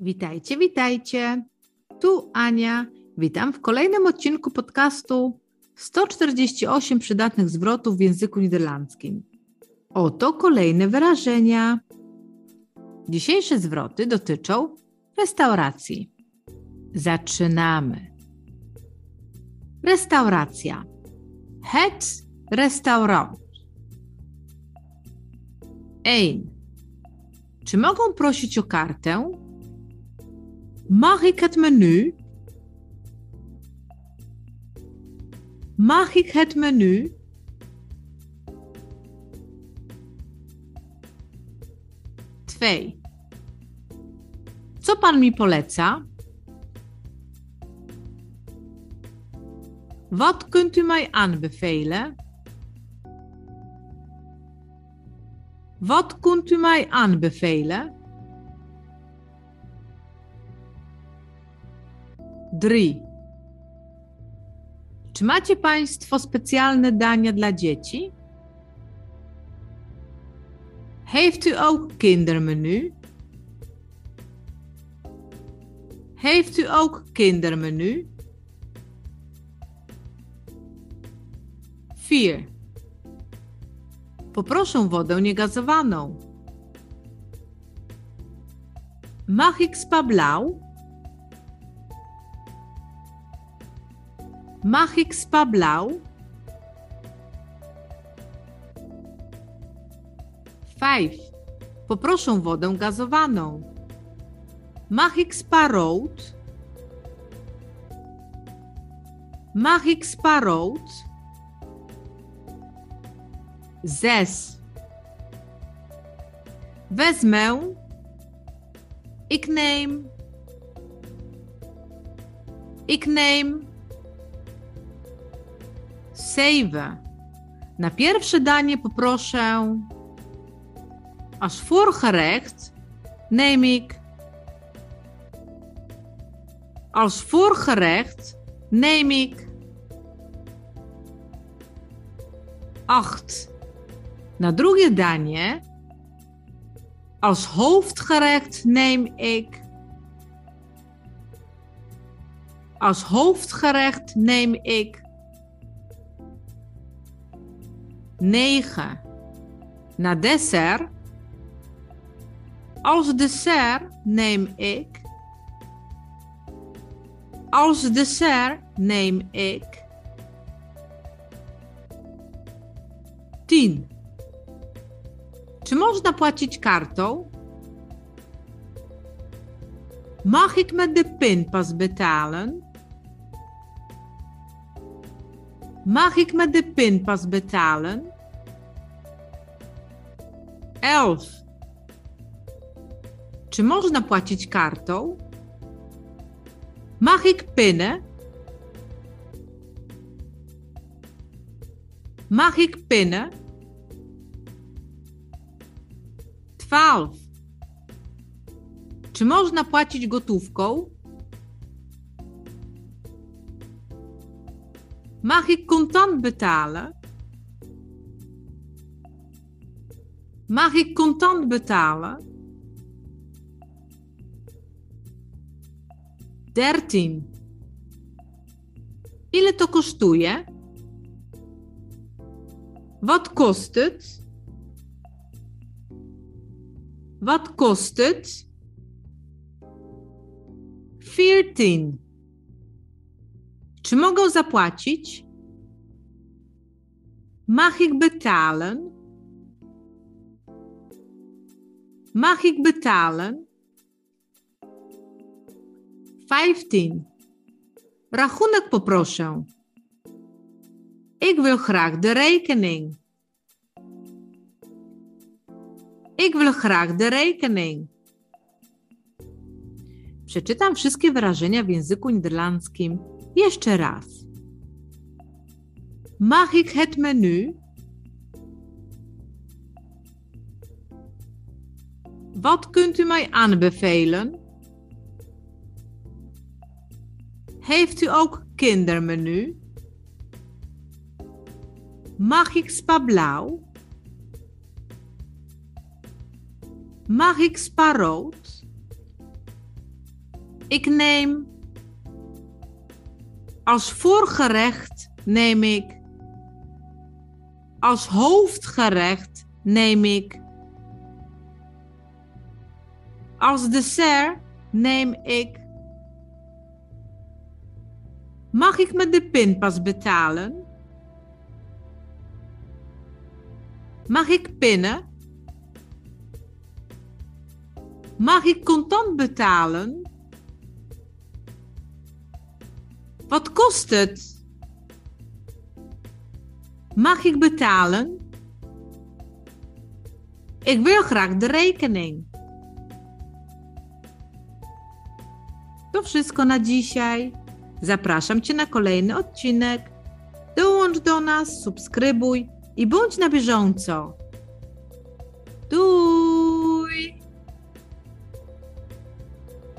Witajcie, witajcie. Tu Ania. Witam w kolejnym odcinku podcastu 148 przydatnych zwrotów w języku niderlandzkim. Oto kolejne wyrażenia. Dzisiejsze zwroty dotyczą restauracji. Zaczynamy. Restauracja. Het restaurant. Ein. Czy mogą prosić o kartę? Mag ik het menu? Mag ik het menu? Twee. Co pan mi poleca? Wat kunt u mij aanbevelen? Wat kunt u mij aanbevelen? 3. Czy macie Państwo specjalne dania dla dzieci? Heeft u ook kindermenu? Heeft u ook kindermenu? 4. Poproszę wodę niegazowaną. Mag ik spa Mag ik spa blauw? 5. Poproszę wodę gazowaną. Mag ik spa rood? Mag spa rood? 6. Wezmę. Ik neem. Ik neem. 7. Na pierwsze danie poproszę als voorgerecht neem ik als voorgerecht neem ik 8. Na drugie danie als hoofdgerecht neem ik als hoofdgerecht neem ik 9. Na dessert. Als dessert neem ik. Als dessert neem ik. 10. Czy można płacić kartą? Mag ik met de pinpas betalen? Mag ik met de pinpas betalen? 11. Czy można płacić kartą? Mag ik pinnen? Mag ik pinnen? 12. Czy można płacić gotówką? Mag ik contant betalen? Mag ik contant betalen? 13. Ile to kosztuje? Wat kost het? Wat kost het? 14. Czy mogę zapłacić? Mag ik betalen? Mag ik betalen? 15. Rachunek poproszę. Ik wil graag de rekening. Ik wil graag de rekening. Przeczytam wszystkie wyrażenia w języku niderlandzkim jeszcze raz. Mag ik het menu? Wat kunt u mij aanbevelen? Heeft u ook kindermenu? Mag ik spa blauw? Mag ik spa rood? Ik neem als voorgerecht neem ik als hoofdgerecht neem ik als dessert neem ik Mag ik met de pinpas betalen? Mag ik pinnen? Mag ik contant betalen? Wat kost het? Mag ik betalen? Ik wil graag de rekening. To wszystko na dzisiaj. Zapraszam Cię na kolejny odcinek. Dołącz do nas, subskrybuj i bądź na bieżąco. Tu